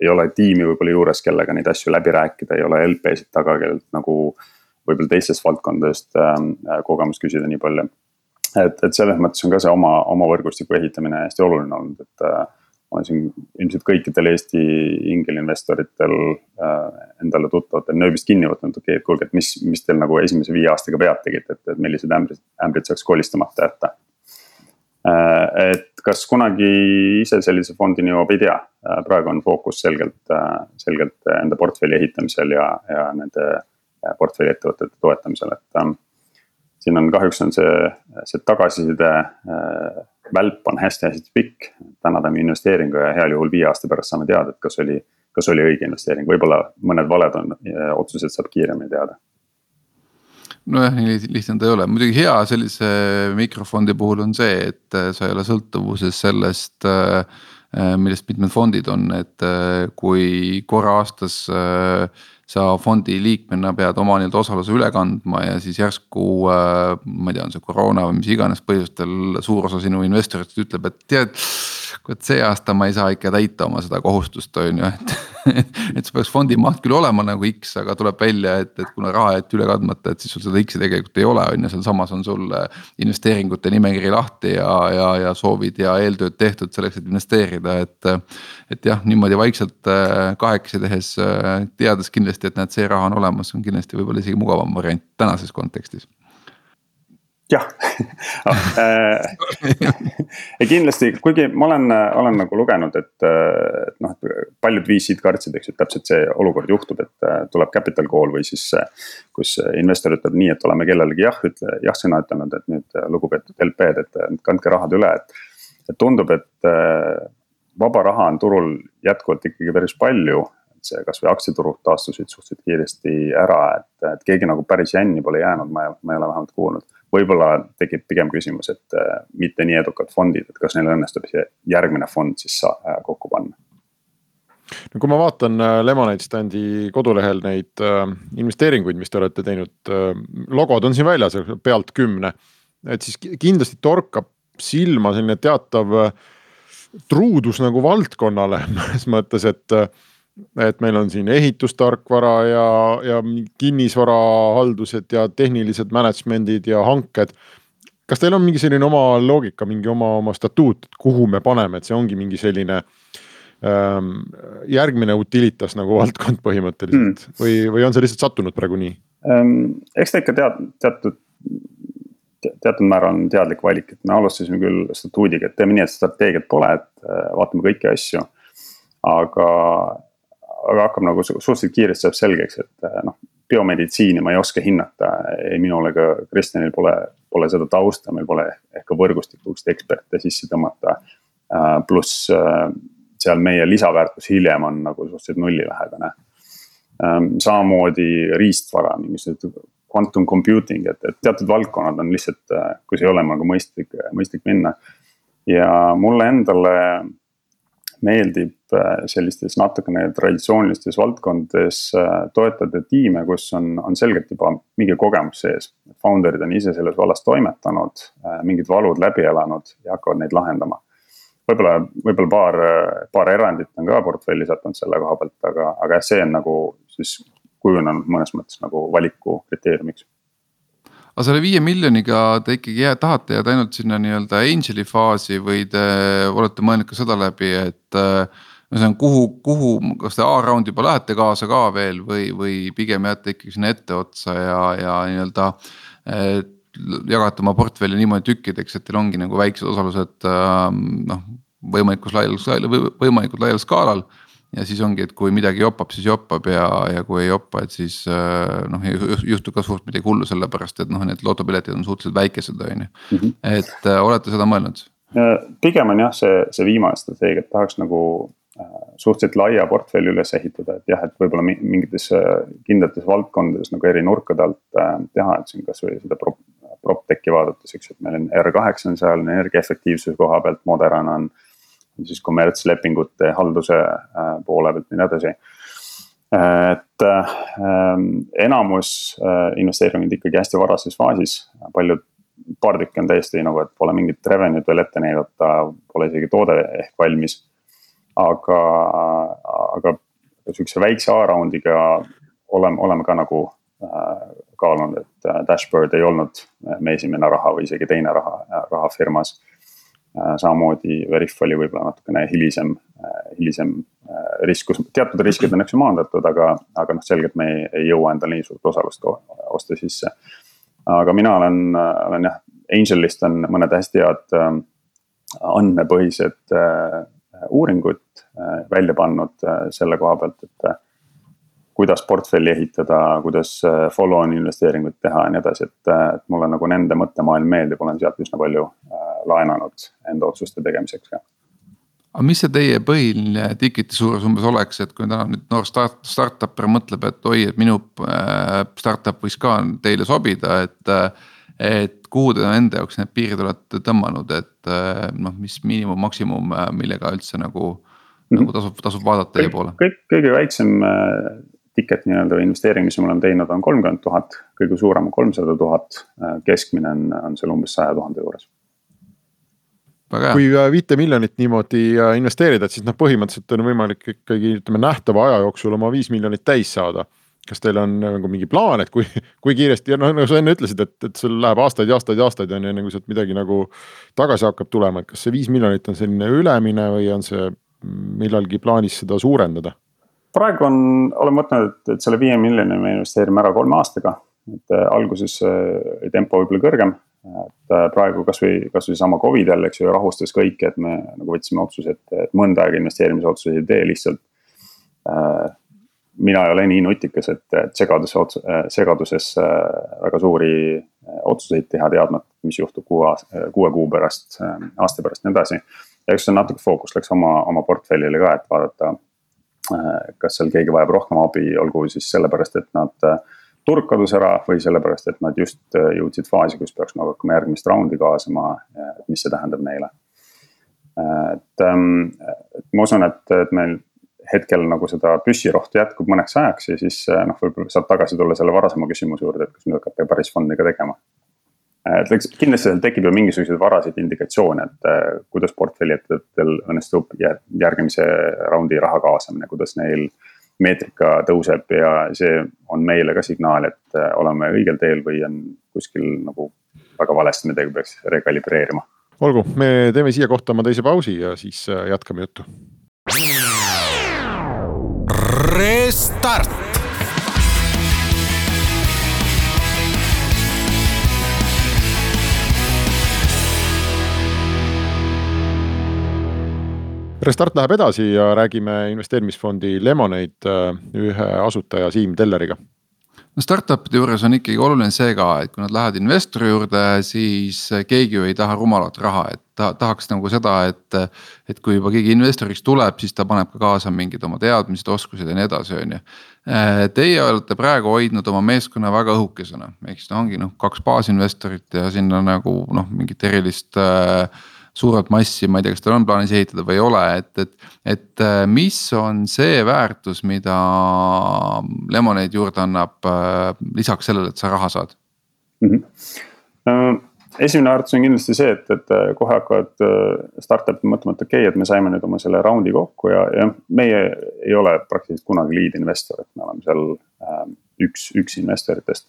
S2: ei ole tiimi võib-olla juures, kellega neid asju läbi rääkida, ei ole LP-sid taga, kellelt nagu võib-olla teistest valdkondadest äh, kogemust küsida nii palju. et, et selles mõttes on ka see oma, oma võrgustiku ehitamine hästi oluline olnud, et äh, ma siin ilmselt kõikidel Eesti ingelinvestoritel äh, endale tuttavatel nööbist kinni võtnud, okei okay,, et kuulge, et mis, mis teil nagu esimese viie aastaga pead tegite, et, et millised ämbrid, ämbrid saaks kolistamata jätta äh,. et kas kunagi ise sellise fondini jõuab, ei tea. Äh,, praegu on fookus selgelt, äh, selgelt enda portfelli ehitamisel ja, ja nende äh, portfelli ettevõtete toetamisel, et ähm, siin on kahjuks on see, see tagasiside äh, välp on hästi-hästi pikk. täna teeme investeeringu ja heal juhul viie aasta pärast saame teada, et kas oli, kas oli õige investeering, võib-olla mõned valed on, otsused saab kiiremini teada
S3: nojah, nii lihtne ta ei ole, muidugi hea sellise mikrofondi puhul on see, et äh, sa ei ole sõltuvuses sellest äh, millest mitmed fondid on, et kui korra aastas äh, sa fondi liikmena pead oma nii-öelda osaluse üle kandma ja siis järsku äh,. ma ei tea, on see koroona või mis iganes põhjustel suur osa sinu investoritest ütleb, et tead kurat see aasta ma ei saa ikka täita oma seda kohustust, on ju, et. et see peaks fondi maht küll olema nagu X, aga tuleb välja, et, et kuna raha jäeti üle kandmata, et siis sul seda X-i tegelikult ei ole, on ju, sealsamas on sul investeeringute nimekiri lahti ja, ja, ja soovid ja eeltööd tehtud selleks, et investeerida, et. et jah, niimoodi vaikselt äh, kahekesi tehes, äh, teades kindlasti, et näed, see raha on olemas, on kindlasti võib-olla isegi mugavam variant tänases kontekstis
S2: jah äh, ja kindlasti, kuigi ma olen, olen nagu lugenud, et, et noh, paljud VC-d kartsid, eks ju, et täpselt see olukord juhtub, et äh, tuleb capital call või siis. kus investor ütleb nii, et oleme kellelegi jah, ütle jah-sõna ütelnud, et nüüd lugupeetud LP-d, et kandke rahad üle, et. et tundub, et äh, vaba raha on turul jätkuvalt ikkagi päris palju see kasvõi aktsiaturud taastusid suhteliselt kiiresti ära, et, et keegi nagu päris jänni pole jäänud, ma ei, ma ei ole vähemalt kuulnud võib-olla tekib pigem küsimus, et äh, mitte nii edukad fondid, et kas neil õnnestub see järgmine fond siis äh, kokku panna
S1: no kui ma vaatan äh, Lemonade Standi kodulehel neid investeeringuid, mis te olete teinud logod on siin väljas pealt kümne. et siis kindlasti torkab silma selline teatav truudus nagu valdkonnale mõnes mõttes, et et meil on siin ehitustarkvara ja, ja kinnisvarahaldused ja tehnilised management'id ja hanked. kas teil on mingi selline oma loogika, mingi oma, oma statuut, kuhu me paneme, et see ongi mingi selline ähm, järgmine utilitas nagu valdkond põhimõtteliselt mm. või, või on see lihtsalt sattunud praegu nii
S2: ähm,? eks ta ikka tead, teatud teatud määral on teadlik valik, et me alustasime küll statuudiga, et teeme nii, et strateegiat pole, et äh, vaatame kõiki asju. aga aga hakkab nagu suhteliselt kiiresti saab selgeks, et eh, noh, biomeditsiini ma ei oska hinnata, ei minul ega Kristjanil pole, pole seda tausta, meil pole ehk ka võrgustikust eksperte sisse tõmmata. Eh, pluss eh, seal meie lisaväärtus hiljem on nagu suhteliselt nullilähedane. samamoodi riistvara, mingisugused quantum computing, et, et teatud valdkonnad on lihtsalt, kus ei ole nagu mõistlik, mõistlik minna. ja mulle endale meeldib äh, sellistes natukene traditsioonilistes valdkondades äh, toetada tiime, kus on, on selgelt juba mingi kogemus sees. Founder'id on ise selles vallas toimetanud, äh, mingid valud läbi elanud ja hakkavad neid lahendama. võib-olla, võib-olla paar, paar erandit on ka portfelli sattunud selle koha pealt, aga, aga see on nagu siis kujunenud mõnes mõttes nagu valiku kriteeriumiks
S3: aga selle viie miljoniga te ikkagi jää, tahate jääda ainult sinna nii-öelda angel'i faasi või te olete mõelnud ka seda läbi, et äh,. ühesõnaga, kuhu, kuhu, kas te A-round juba lähete kaasa ka veel või, või pigem jääte ikkagi sinna etteotsa ja, ja nii-öelda äh,. jagate oma portfelli niimoodi tükkideks, et teil ongi nagu väiksed osalused äh, noh, võimalikus laial, võimalikult laial skaalal ja siis ongi, et kui midagi jopab, siis jopab ja, ja kui ei jopa, et siis noh, ei juhtu ka suurt midagi hullu, sellepärast et noh, need lotopiletid on suhteliselt väikesed, on ju. Mhm. et olete seda mõelnud?
S2: pigem on jah, see, see viimane strateegia, et tahaks nagu äh, suhteliselt laia portfelli üles ehitada, et jah, et võib-olla mingites kindlates valdkondades nagu eri nurkade alt äh, teha, et siin kasvõi seda prop, PropTechi vaadates, eks, et meil on R8 on seal energiaefektiivsuse koha pealt, Modern on. Siis kommertslepingute halduse äh, poole pealt ja nii edasi. et äh, enamus äh, investeeringuid ikkagi hästi varases faasis, paljud paar tükki on täiesti nagu, et pole mingit revenue'd veel ette näidata, pole isegi toode ehk valmis. aga, aga sihukese väikse A-round'iga oleme, oleme ka nagu äh, kaalunud, et Dashboard ei olnud meie esimene raha või isegi teine raha, raha firmas äh,. Samamoodi Veriff oli võib-olla natukene hilisem äh,, hilisem äh, risk, kus teatud riskid on eks ju maandatud, aga, aga noh, selgelt me ei, ei jõua endale nii suurt osalust osta sisse. Aga mina olen, olen jah, Angelist on mõned hästi head äh, andmepõhised äh, uuringud äh, välja pannud selle koha pealt, et kuidas portfelli ehitada, kuidas follow-on investeeringuid teha ja nii edasi, et, et mulle nagu nende mõttemaailm meeldib, olen sealt üsna palju laenanud enda otsuste tegemiseks ka
S3: aga mis see teie põhiline ticket'i suurus umbes oleks, et kui täna nüüd noor start, startup'er mõtleb, et oi, et minu äh, startup võiks ka teile sobida, et. et kuhu te enda jaoks need piirid olete tõmmanud, et äh, noh, mis miinimum, maksimum, äh, millega üldse nagu nagu tasub, tasub vaadata teie poole?
S2: kõik, kõige väiksem ticket nii-öelda investeering, mis me oleme teinud, on kolmkümmend tuhat, kõige suurem on kolmsada tuhat, keskmine on, on seal umbes saja tuhande juures
S1: kui äh, viite miljonit niimoodi äh, investeerida, et siis noh, põhimõtteliselt on võimalik ikkagi ütleme nähtava aja jooksul oma viis miljonit täis saada. kas teil on nagu mingi plaan, et kui, kui kiiresti ja noh, nagu sa enne ütlesid, et, et sul läheb aastaid ja aastaid ja aastaid on ju, enne kui sealt midagi nagu tagasi hakkab tulema, et kas see viis miljonit on selline ülemine või on see millalgi plaanis seda suurendada?
S2: Praegu on, oleme võtnud, et, et selle viie miljoni me investeerime ära kolme aastaga. et äh, alguses oli tempo võib-olla kõrgem et äh, praegu kasvõi, kasvõi sama Covid jälle, eks ju, rahustas kõiki, et me nagu võtsime otsuse, et, et mõnda aega investeerimisotsuseid ei tee lihtsalt äh,. mina ei ole nii nutikas, et, segaduse, äh, segaduses äh, väga suuri äh, otsuseid teha, teadmata, mis juhtub kuue, kuue kuu pärast, aasta pärast ja nii edasi. ja eks see natuke fookus läks oma, oma portfellile ka, et vaadata, kas seal keegi vajab rohkem abi, olgu siis sellepärast, et nad turg kadus ära või sellepärast, et nad just äh, jõudsid faasi, kus peaks nagu hakkama järgmist raundi kaasama, et mis see tähendab neile. et, ähm, et ma usun, et, et meil hetkel nagu seda püssirohtu jätkub mõneks ajaks ja siis äh, noh, võib-olla saab tagasi tulla selle varasema küsimuse juurde, et kas nüüd hakkate päris fondi ka tegema. Et eks kindlasti seal tekib ju mingisuguseid varaseid indikatsioone, et äh, kuidas portfelli ettevõtetel õnnestub järgmise raundi raha kaasamine, kuidas neil meetrika tõuseb ja see on meile ka signaal, et äh, oleme õigel teel või on kuskil nagu väga valesti midagi peaks rekalibreerima.
S1: olgu, me teeme siia kohta oma teise pausi ja siis äh, jätkame juttu. Restart Restart läheb edasi ja räägime investeerimisfondi Lemonade äh, ühe asutaja Siim Telleriga
S3: no startup'ide juures on ikkagi oluline see ka, et kui nad lähevad investori juurde, siis keegi ju ei taha rumalat raha, et ta tahaks nagu seda, et. et kui juba keegi investoriks tuleb, siis ta paneb ka kaasa mingid oma teadmised, oskused ja nii edasi, on ju. Teie olete praegu hoidnud oma meeskonna väga õhukesena, ehk siis noh, ongi noh, kaks baasinvestorit ja sinna nagu noh, mingit erilist äh, suurelt massi, ma ei tea, kas teil on plaanis ehitada või ei ole, et, et. et äh, mis on see väärtus, mida Lemonade juurde annab äh, lisaks sellele, et sa raha saad
S2: mm? -hmm. esimene väärtus on kindlasti see, et, et äh, kohe hakkavad startup'id mõtlema, et okei okay,, et me saime nüüd oma selle raundi kokku ja, ja meie ei ole praktiliselt kunagi lead investor, et me oleme seal üks, üks investoritest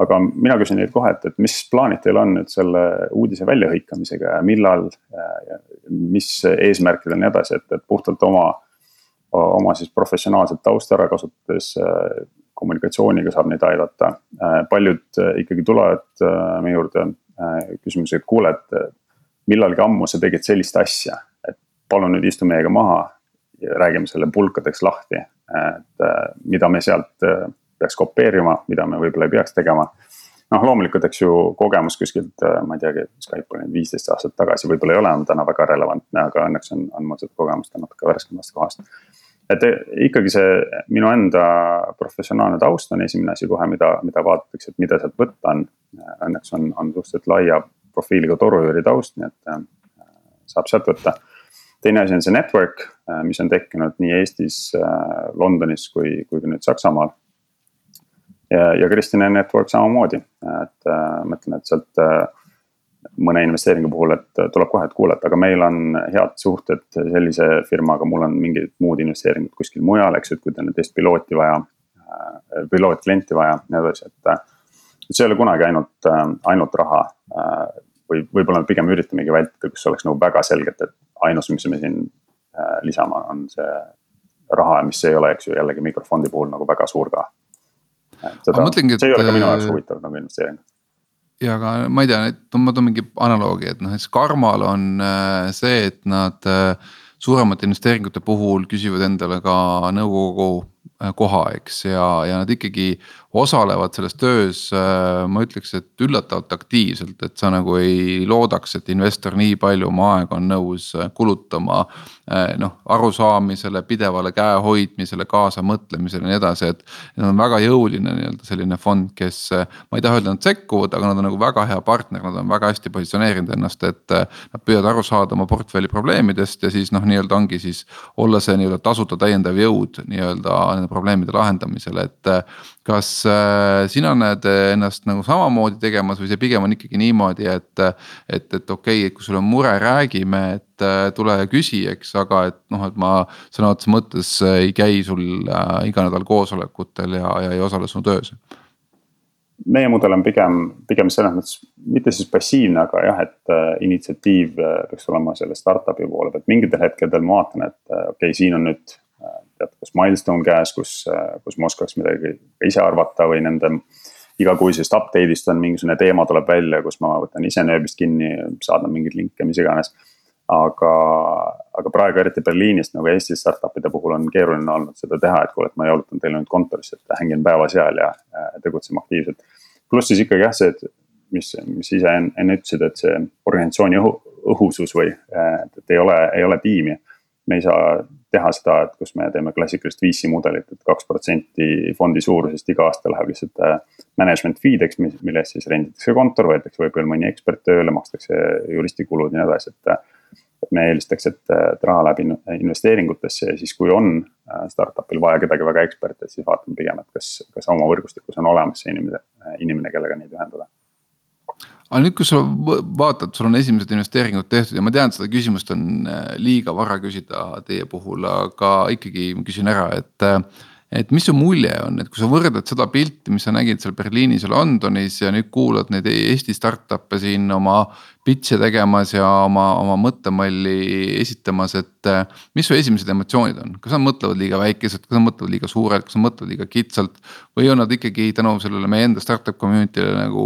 S2: aga mina küsin neilt kohe, et, et mis plaanid teil on nüüd selle uudise väljahõikamisega ja millal, mis eesmärkidel ja nii edasi, et, et puhtalt oma, oma siis professionaalset tausta ära kasutades kommunikatsiooniga saab neid aidata. paljud ikkagi tulevad meie juurde küsimusega, et kuule, et millalgi ammu sa tegid sellist asja, et palun nüüd istu meiega maha räägime selle pulkadeks lahti, et mida me sealt peaks kopeerima, mida me võib-olla ei peaks tegema noh, loomulikult, eks ju, kogemus kuskilt, ma ei teagi, Skype oli viisteist aastat tagasi, võib-olla ei ole enam täna väga relevantne, aga õnneks on, on mul seda kogemust natuke värskemast kohast et ikkagi see minu enda professionaalne taust on esimene asi kohe, mida, mida vaadatakse, et mida sealt võtta on. Õnneks on, on suhteliselt laia profiiliga torujuuri taust, nii et äh, saab sealt võtta. teine asi on see network, äh, mis on tekkinud nii Eestis, äh, Londonis kui, kui ka nüüd Saksamaal. Ja, ja Kristine network samamoodi, et ma ütlen, et sealt mõne investeeringu puhul, et tuleb kohe, et kuule, et aga meil on head suhted sellise firmaga, mul on mingid muud investeeringud kuskil mujal, eks ju, et kui teil on teist pilooti vaja. pilootklienti vaja ja nii edasi, et, et see ei ole kunagi ainult, ainult raha. või võib-olla me pigem üritamegi vältida, kus oleks nagu väga selgelt, et ainus, mis me siin lisama, on see raha, mis ei ole, eks ju, jällegi mikrofondi puhul nagu väga suur ka. Seda, see ei ole ka minu jaoks äh, huvitav nagu investeering.
S3: Ja aga ma ei tea, ma toon mingi analoogi, et noh, et Skarmal on äh, see, et nad äh, suuremate investeeringute puhul küsivad endale ka nõukogu koha, eks, ja, ja nad ikkagi osalevad selles töös, ma ütleks, et üllatavalt aktiivselt, et sa nagu ei loodaks, et investor nii palju oma aega on nõus kulutama Eh, noh, arusaamisele, pidevale käehoidmisele, kaasamõtlemisele ja nii edasi, et. Nad on väga jõuline nii-öelda selline fond, kes, ma ei taha öelda, nad sekkuvad, aga nad on nagu väga hea partner, nad on väga hästi positsioneerinud ennast, et. Nad püüavad aru saada oma portfelli probleemidest ja siis noh, nii-öelda ongi siis olla see nii-öelda tasuta täiendav jõud nii-öelda nende probleemide lahendamisel, et kas äh, sina näed ennast nagu samamoodi tegemas või see pigem on ikkagi niimoodi, et. et, et okei okay,, et kui sul on mure, räägime, et äh, tule küsi, eks, aga et noh, et ma sõna otseses mõttes ei käi sul äh, iga nädal koosolekutel ja, ja ei osale su töös
S2: meie mudel on pigem, pigem selles mõttes mitte siis passiivne, aga jah, et äh, initsiatiiv äh, peaks olema selle startup'i poole pealt, mingitel hetkedel ma vaatan, et äh, okei okay,, siin on nüüd tead, kas milstone käes, kus, kus ma oskaks midagi ise arvata või nende igakuisest update'ist on mingisugune teema tuleb välja, kus ma võtan ise nööbist kinni, saadan mingeid linke, mis iganes. aga, aga praegu eriti Berliinist nagu Eesti startup'ide puhul on keeruline olnud seda teha, et kuule, et ma jalutan teile nüüd kontorisse, et hängin päeva seal ja tegutseme aktiivselt. pluss siis ikkagi jah, see, et mis, mis ise enne ütlesid, et see organisatsiooni õhu, õhusus või, et, ei ole, ei ole tiimi me ei saa teha seda, et kus me teeme klassikalist VC mudelit et, et kaks protsenti fondi suurusest iga aasta läheb lihtsalt äh, management fee'deks, mille eest siis renditakse kontor, võetakse võib-olla mõni ekspert tööle, makstakse juristikulud ja nii edasi, et. et me eelistaks, et, et raha läheb investeeringutesse ja siis, kui on äh, startup'il vaja kedagi väga eksperti, et siis vaatame pigem, et kas, kas oma võrgustikus on olemas see inimene, inimene, kellega neid ühendada
S3: aga nüüd, kui sa vaatad, sul on esimesed investeeringud tehtud ja ma tean, seda küsimust on äh, liiga vara küsida teie puhul, aga ikkagi ma küsin ära, et. Äh, et mis su mulje on, et kui sa võrdled seda pilti, mis sa nägid seal Berliinis ja Londonis ja nüüd kuulad neid Eesti startup'e siin oma. Pitch'e tegemas ja oma, oma mõttemalli esitamas, et äh, mis su esimesed emotsioonid on, kas nad mõtlevad liiga väikesed, kas nad mõtlevad liiga suurelt, kas nad mõtlevad liiga kitsalt. või on nad ikkagi tänu sellele meie enda startup community'le nagu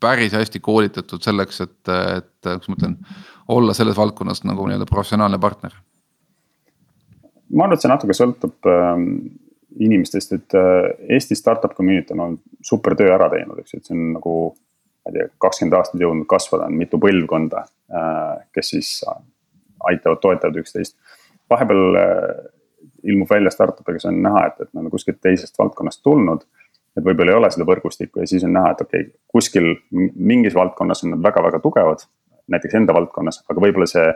S3: päris hästi koolitatud selleks, et, et kuidas ma ütlen, olla selles valdkonnas nagu nii-öelda professionaalne partner?
S2: ma arvan, et see natuke sõltub äh, inimestest, et äh, Eesti startup community on olnud super töö ära teinud, eks ju, et see on nagu. ma ei tea, kakskümmend aastat jõudnud kasvada, on mitu põlvkonda äh,, kes siis aitavad, toetavad üksteist. vahepeal äh, ilmub välja startup'e, kes on näha, et, et nad on kuskilt teisest valdkonnast tulnud et võib-olla ei ole seda võrgustikku ja siis on näha, et okei okay,, kuskil mingis valdkonnas on nad väga-väga tugevad. näiteks enda valdkonnas, aga võib-olla see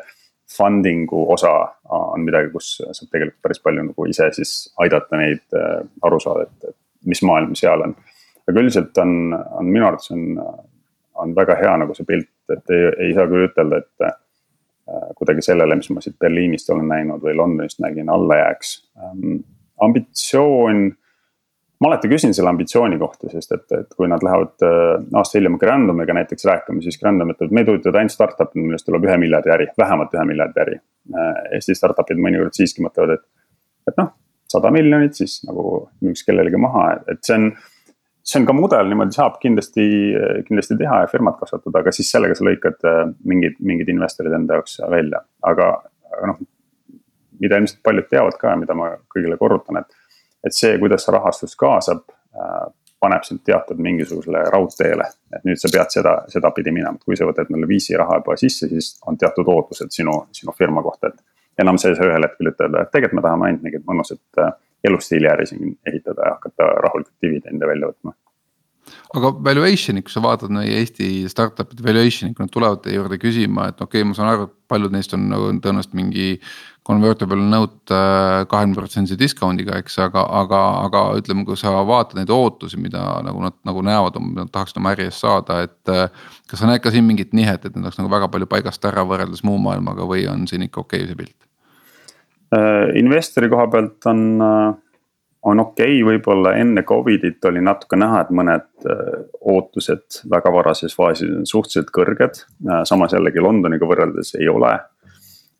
S2: funding'u osa on midagi, kus saab tegelikult päris palju nagu ise siis aidata neid äh, aru saada, et, et mis maailm seal on. aga üldiselt on, on minu arvates on, on väga hea nagu see pilt, et ei, ei saa küll ütelda, et äh, kuidagi sellele, mis ma siit Berliinist olen näinud või Londonist nägin, alla jääks ähm,. ambitsioon ma alati küsin selle ambitsiooni kohta, sest et, et kui nad lähevad äh, aasta hiljem Grandomiga näiteks rääkima, siis Grandom ütleb, meid huvitavad ainult startup'id, millest tuleb ühe miljardi äri, vähemalt ühe miljardi äri. Äh, Eesti startup'id mõnikord siiski mõtlevad, et, et noh, sada miljonit, siis nagu müüks kellelegi maha, et see on. see on ka mudel, niimoodi saab kindlasti, kindlasti teha ja firmat kasvatada, aga siis sellega sa lõikad äh, mingid, mingid investorid enda jaoks välja, aga, aga noh mida ilmselt paljud teavad ka ja mida ma kõigile korrutan, et. Et see, kuidas sa rahastust kaasab äh,, paneb sind teatud mingisugusele raudteele. et nüüd sa pead seda, sedapidi minema, kui sa võtad neile VC raha juba sisse, siis on teatud ootused sinu, sinu firma kohta, et. enam sa ei saa ühel hetkel ütelda, et tegelikult me tahame ainult mingit mõnusat äh, elustiili äri siin ehitada ja hakata rahulikult dividende välja võtma
S3: aga valuation'i, kui sa vaatad meie Eesti startup'ide valuation'i, kui nad tulevad teie juurde küsima, et okei okay,, ma saan aru, et paljud neist on nagu tõenäoliselt mingi. Convertible note äh, kahekümne protsendise discount'iga, eks, aga, aga, aga ütleme, kui sa vaatad neid ootusi, mida nagu nad nagu näevad, nad tahaksid oma äri eest saada, et. Äh, kas sa näed ka siin mingit nihet, et need oleks nagu väga palju paigast ära võrreldes muu maailmaga või on siin ikka okei okay, see pilt?
S2: Äh, investori koha pealt on on okei okay,, võib-olla enne Covidit oli natuke näha, et mõned äh, ootused väga varases faasis on suhteliselt kõrged. Äh, samas jällegi Londoniga võrreldes ei ole,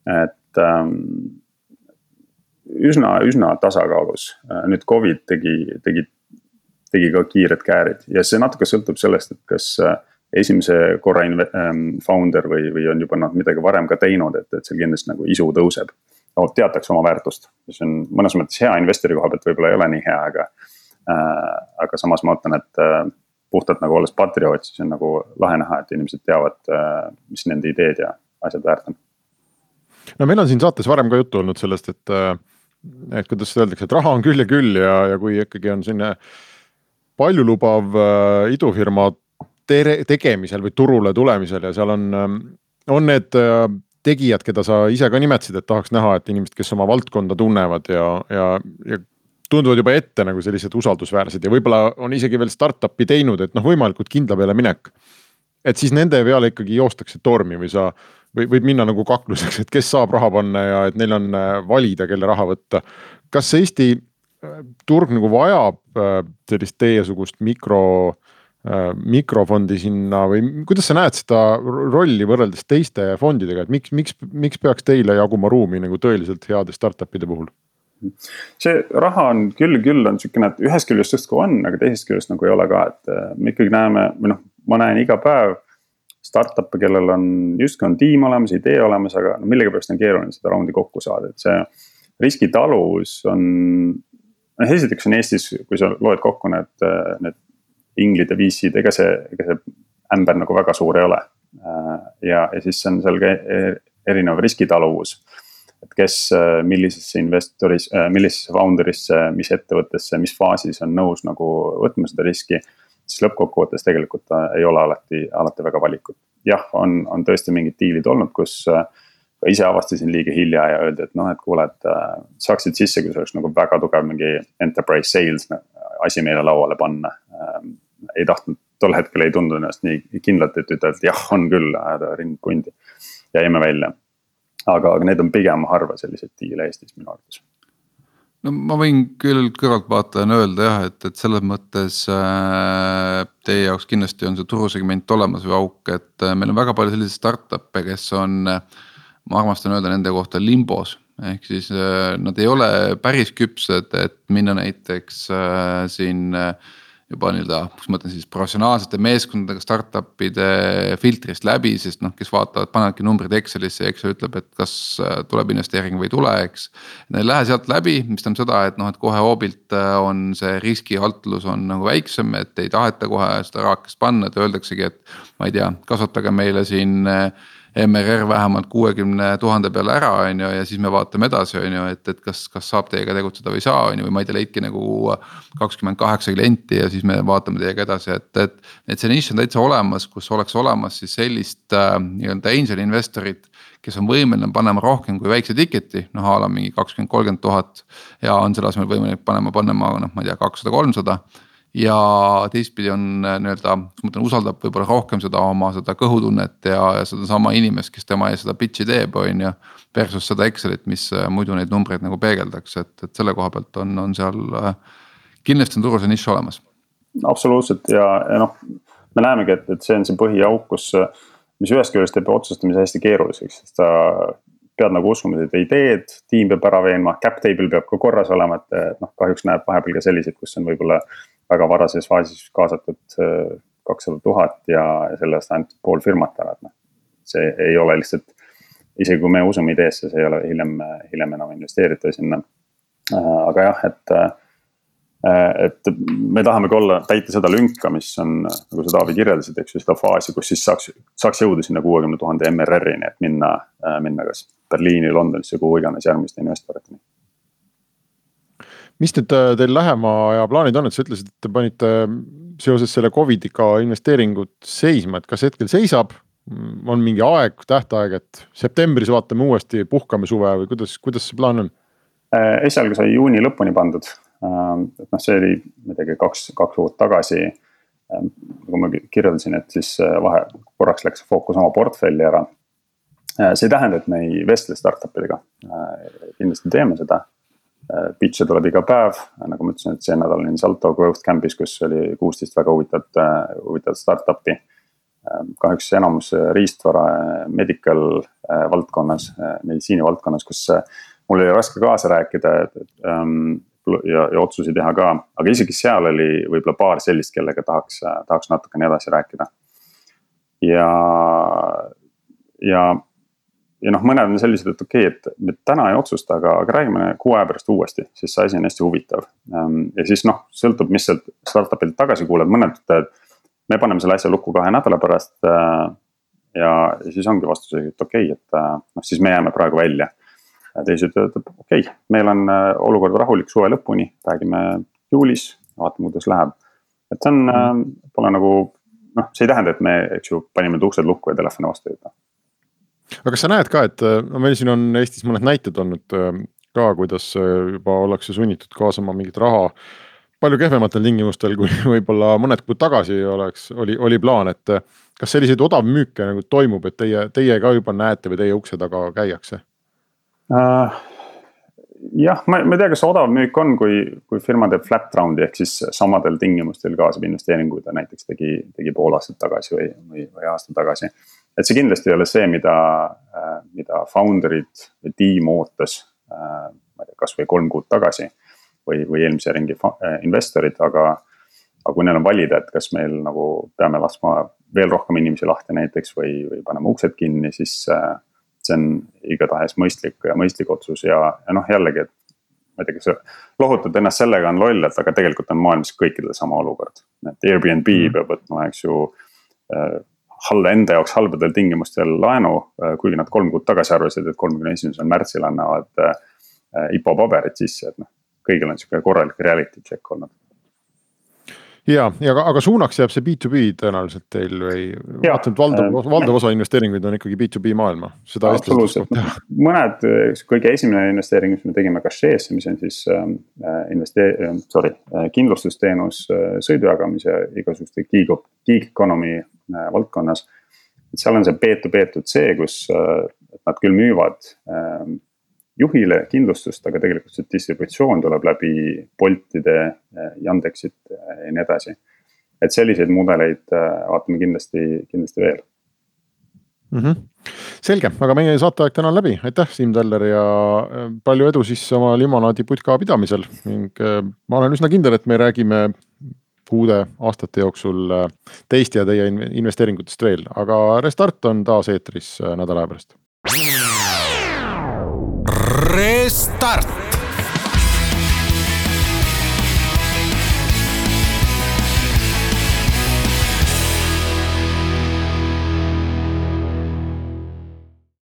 S2: et ähm, üsna, üsna tasakaalus. Äh, nüüd Covid tegi, tegi, tegi ka kiired käärid ja see natuke sõltub sellest, et kas esimese korra ähm, founder või, või on juba nad midagi varem ka teinud, et, et seal kindlasti nagu isu tõuseb no teatakse oma väärtust, mis on mõnes mõttes hea investori koha pealt võib-olla ei ole nii hea, aga äh,. aga samas ma ütlen, et äh, puhtalt nagu olles patrioot, siis on nagu lahe näha, et inimesed teavad äh,, mis nende ideed ja asjad väärt on.
S1: no meil on siin saates varem ka juttu olnud sellest, et, äh, et kuidas öeldakse, et raha on küll ja küll ja, ja kui ikkagi on selline paljulubav äh, idufirma tere, tegemisel või turule tulemisel ja seal on, ähm, on need äh, tegijad, keda sa ise ka nimetasid, et tahaks näha, et inimesed, kes oma valdkonda tunnevad ja, ja, ja tunduvad juba ette nagu sellised usaldusväärsed ja võib-olla on isegi veel startup'i teinud, et noh, võimalikult kindla peale minek. et siis nende peale ikkagi joostakse tormi või sa või võib minna nagu kakluseks, et kes saab raha panna ja et neil on äh, valida, kelle raha võtta. kas Eesti äh, turg nagu vajab äh, sellist teiesugust mikro mikrofondi sinna või kuidas sa näed seda rolli võrreldes teiste fondidega, et miks, miks, miks peaks teile jaguma ruumi nagu tõeliselt heade startup'ide puhul?
S2: see raha on küll, küll on sihukene, et ühest küljest justkui on, aga teisest küljest nagu ei ole ka, et äh, me ikkagi näeme või noh, ma näen iga päev. Startup'e, kellel on justkui on tiim olemas, idee olemas, aga no millegipärast on keeruline seda raundi kokku saada, et see riskitaluvus on. noh, esiteks on Eestis, kui sa loed kokku need, need inglid ja VC-d, ega see, ega see ämber nagu väga suur ei ole. Äh, ja, ja siis on seal ka e-, erinev riskitaluvus. et kes äh, millisesse investoris, äh, millisesse founder'isse, mis ettevõttesse, mis faasis on nõus nagu võtma seda riski. siis lõppkokkuvõttes tegelikult ei ole alati, alati väga valikut. jah, on, on tõesti mingid diilid olnud, kus ka ise avastasin liiga hilja ja öeldi, et noh, et kuule, et saaksid sisse, kui see oleks nagu väga tugev mingi enterprise sales asi meile lauale panna ei tahtnud, tol hetkel ei tundnud ennast nii kindlalt, et ütelda, et jah, on küll, ajada rind pundi. jäime välja. aga, aga need on pigem harva selliseid diile Eestis minu arvates
S3: no ma võin küll kõrvaltvaatajana öelda jah, et, et selles mõttes äh, teie jaoks kindlasti on see turusegment olemas või auk, et äh, meil on väga palju selliseid startup'e, kes on äh,. ma armastan öelda nende kohta limbos, ehk siis äh, nad ei ole päris küpsed, et minna näiteks äh, siin äh, juba nii-öelda, kuidas ma ütlen siis professionaalsete meeskondadega startup'ide filtrist läbi, sest noh, kes vaatavad, panevadki numbrid Excelisse ja Excel ütleb, et kas äh, tuleb investeering või ei tule, eks. Nad ei lähe sealt läbi, mis tähendab seda, et noh, et kohe hoobilt äh, on see riskialtlus on nagu väiksem, et ei taheta kohe seda raakest panna, et öeldaksegi, et. ma ei tea, kasvatage meile siin äh, MRR vähemalt kuuekümne tuhande peale ära, on ju, ja siis me vaatame edasi, on ju, et, et kas, kas saab teiega tegutseda või ei saa, on ju, või ma ei tea, leidke nagu. kakskümmend kaheksa klienti ja siis me vaatame teiega edasi, et, et, et see nišš on täitsa olemas, kus oleks olemas siis sellist äh, nii-öelda angel investorit kes on võimeline panema rohkem kui väikse ticket'i, noh a la mingi kakskümmend, kolmkümmend tuhat. ja on selle asemel võimalik panema, panema noh, ma ei tea, kakssada, kolmsada ja teistpidi on äh, nii-öelda, ma ütlen, usaldab võib-olla rohkem seda oma seda kõhutunnet ja, ja sedasama inimest, kes tema ees seda pitch'i teeb, on ju. Versus seda Excelit, mis äh, muidu neid numbreid nagu peegeldaks, et, et selle koha pealt on, on seal äh, kindlasti on turul see nišš olemas.
S2: absoluutselt ja, ja noh, me näemegi, et, et see on see põhiauk, kus, mis ühest küljest teeb otsustamise hästi keeruliseks, sest sa pead nagu uskuma seda ideed, tiim peab ära veenma, cap table peab ka korras olema, et noh, kahjuks näeb vahepeal ka selliseid, kus on võib-olla väga varases faasis kaasatud äh, kakssada tuhat ja selle eest ainult pool firmat ära, et noh. see ei ole lihtsalt isegi kui me usume ideesse, see ei ole hiljem, hiljem enam investeerida sinna. aga jah, et et me tahamegi olla, täita seda lünka, mis on, nagu sa Taavi kirjeldasid, eks ju, seda faasi, kus siis saaks, saaks jõuda sinna kuuekümne tuhande MRR-ini, et minna, minna kas Berliini, Londonisse, kuhu iganes järgmiste investoriteni
S1: mis nüüd äh, teil lähema aja plaanid on, et sa ütlesid, et te panite äh, seoses selle Covidiga investeeringud seisma, et kas hetkel seisab? Mm, on mingi aeg, tähtaeg, et septembris vaatame uuesti, puhkame suve või kuidas, kuidas see plaan on?
S2: Äh, esialgu sai juuni lõpuni pandud, et noh, see oli midagi kaks, kaks kuud tagasi. Nagu ma kirjeldasin, et siis vahe, korraks läks fookus oma portfelli ära. see ei tähenda, et me ei vestle startup idega, kindlasti teeme seda pitch'e tuleb iga päev, nagu ma ütlesin, et see nädal olin Salto Growth Camp'is, kus oli kuusteist väga huvitavat, äh, huvitavat startup'i. Äh, kahjuks enamus riistvara medical valdkonnas, meditsiini valdkonnas, kus mul oli raske kaasa rääkida ähm, ja, ja otsuseid teha ka, aga isegi seal oli võib-olla paar sellist, kellega tahaks, tahaks natukene edasi rääkida. ja, ja ja noh, mõned on sellised, et okei okay,, et me täna ei otsusta, aga, aga räägime kuu aja pärast uuesti, sest see asi on hästi huvitav. Ehm, ja siis noh, sõltub, mis sealt startup'ilt tagasi kuuled, mõned ütlevad, me paneme selle asja lukku kahe nädala pärast. Äh, ja, siis ongi vastus, et okei okay,, et äh, noh, siis me jääme praegu välja. teised ütlevad, okei okay,, meil on olukord rahulik suve lõpuni, räägime juulis, vaatame, kuidas läheb. et see on, pole nagu noh, see ei tähenda, et me, eks ju, panime uksed lukku ja telefoni vastu ei võta
S1: aga kas sa näed ka, et äh, no meil siin on Eestis mõned näited olnud äh, ka, kuidas äh, juba ollakse sunnitud kaasama mingit raha. palju kehvematel tingimustel, kui võib-olla mõned kuud tagasi oleks, oli, oli plaan, et kas selliseid odavmüüke nagu toimub, et teie, teie ka juba näete või teie ukse taga käiakse
S2: uh,? jah, ma, ma ei tea, kas odav müük on, kui, kui firma teeb flat round'i ehk siis samadel tingimustel kaasab investeeringuid ta näiteks tegi, tegi pool aastat tagasi või, või, või aasta tagasi et see kindlasti ei ole see, mida, äh, mida founder'id või tiim ootas, äh, ma ei tea, kasvõi kolm kuud tagasi. või, või eelmise ringi äh, investorid, aga, aga kui neil on valida, et kas meil nagu peame laskma veel rohkem inimesi lahti näiteks või, või paneme uksed kinni, siis see on igatahes mõistlik ja mõistlik otsus ja, ja noh, jällegi, et ma ei tea, kas lohutad ennast sellega, on loll, et aga tegelikult on maailmas kõikidel sama olukord. et Airbnb mm. peab võtma, eks ju halda enda jaoks halbadel tingimustel laenu, äh, kuigi nad kolm kuud tagasi arvasid, et kolmekümne esimesel märtsil annavad äh, IPO paberid sisse, et noh, kõigil on sihuke korralik reality check olnud.
S1: ja, ja aga, aga suunaks jääb see B2B tõenäoliselt teil või? vaatan, et valdav äh,, valdav osa investeeringuid on ikkagi B2B maailma, seda eestlased oskavad teha.
S2: mõned, kõige esimene investeering, mis me tegime Cache'sse, mis on siis äh, investee-, sorry, kindlustusteenus sõidujagamise igasuguste gig, gig economy Äh, valdkonnas. et seal on see B2B2C, kus äh, nad küll müüvad ähm, juhile kindlustust, aga tegelikult see distributsioon tuleb läbi Boltide, äh, Yandexit ja nii edasi. et selliseid mudeleid vaatame kindlasti, kindlasti veel
S1: mm. -hmm. selge, aga meie saateaeg täna on läbi, aitäh, Siim Taller ja palju edu siis oma limonaadiputka pidamisel ning ma olen üsna kindel, et me räägime kuude, aastate jooksul äh, teist ja teie investeeringutest veel, aga Restart on taas eetris äh, nädala aja pärast. Restart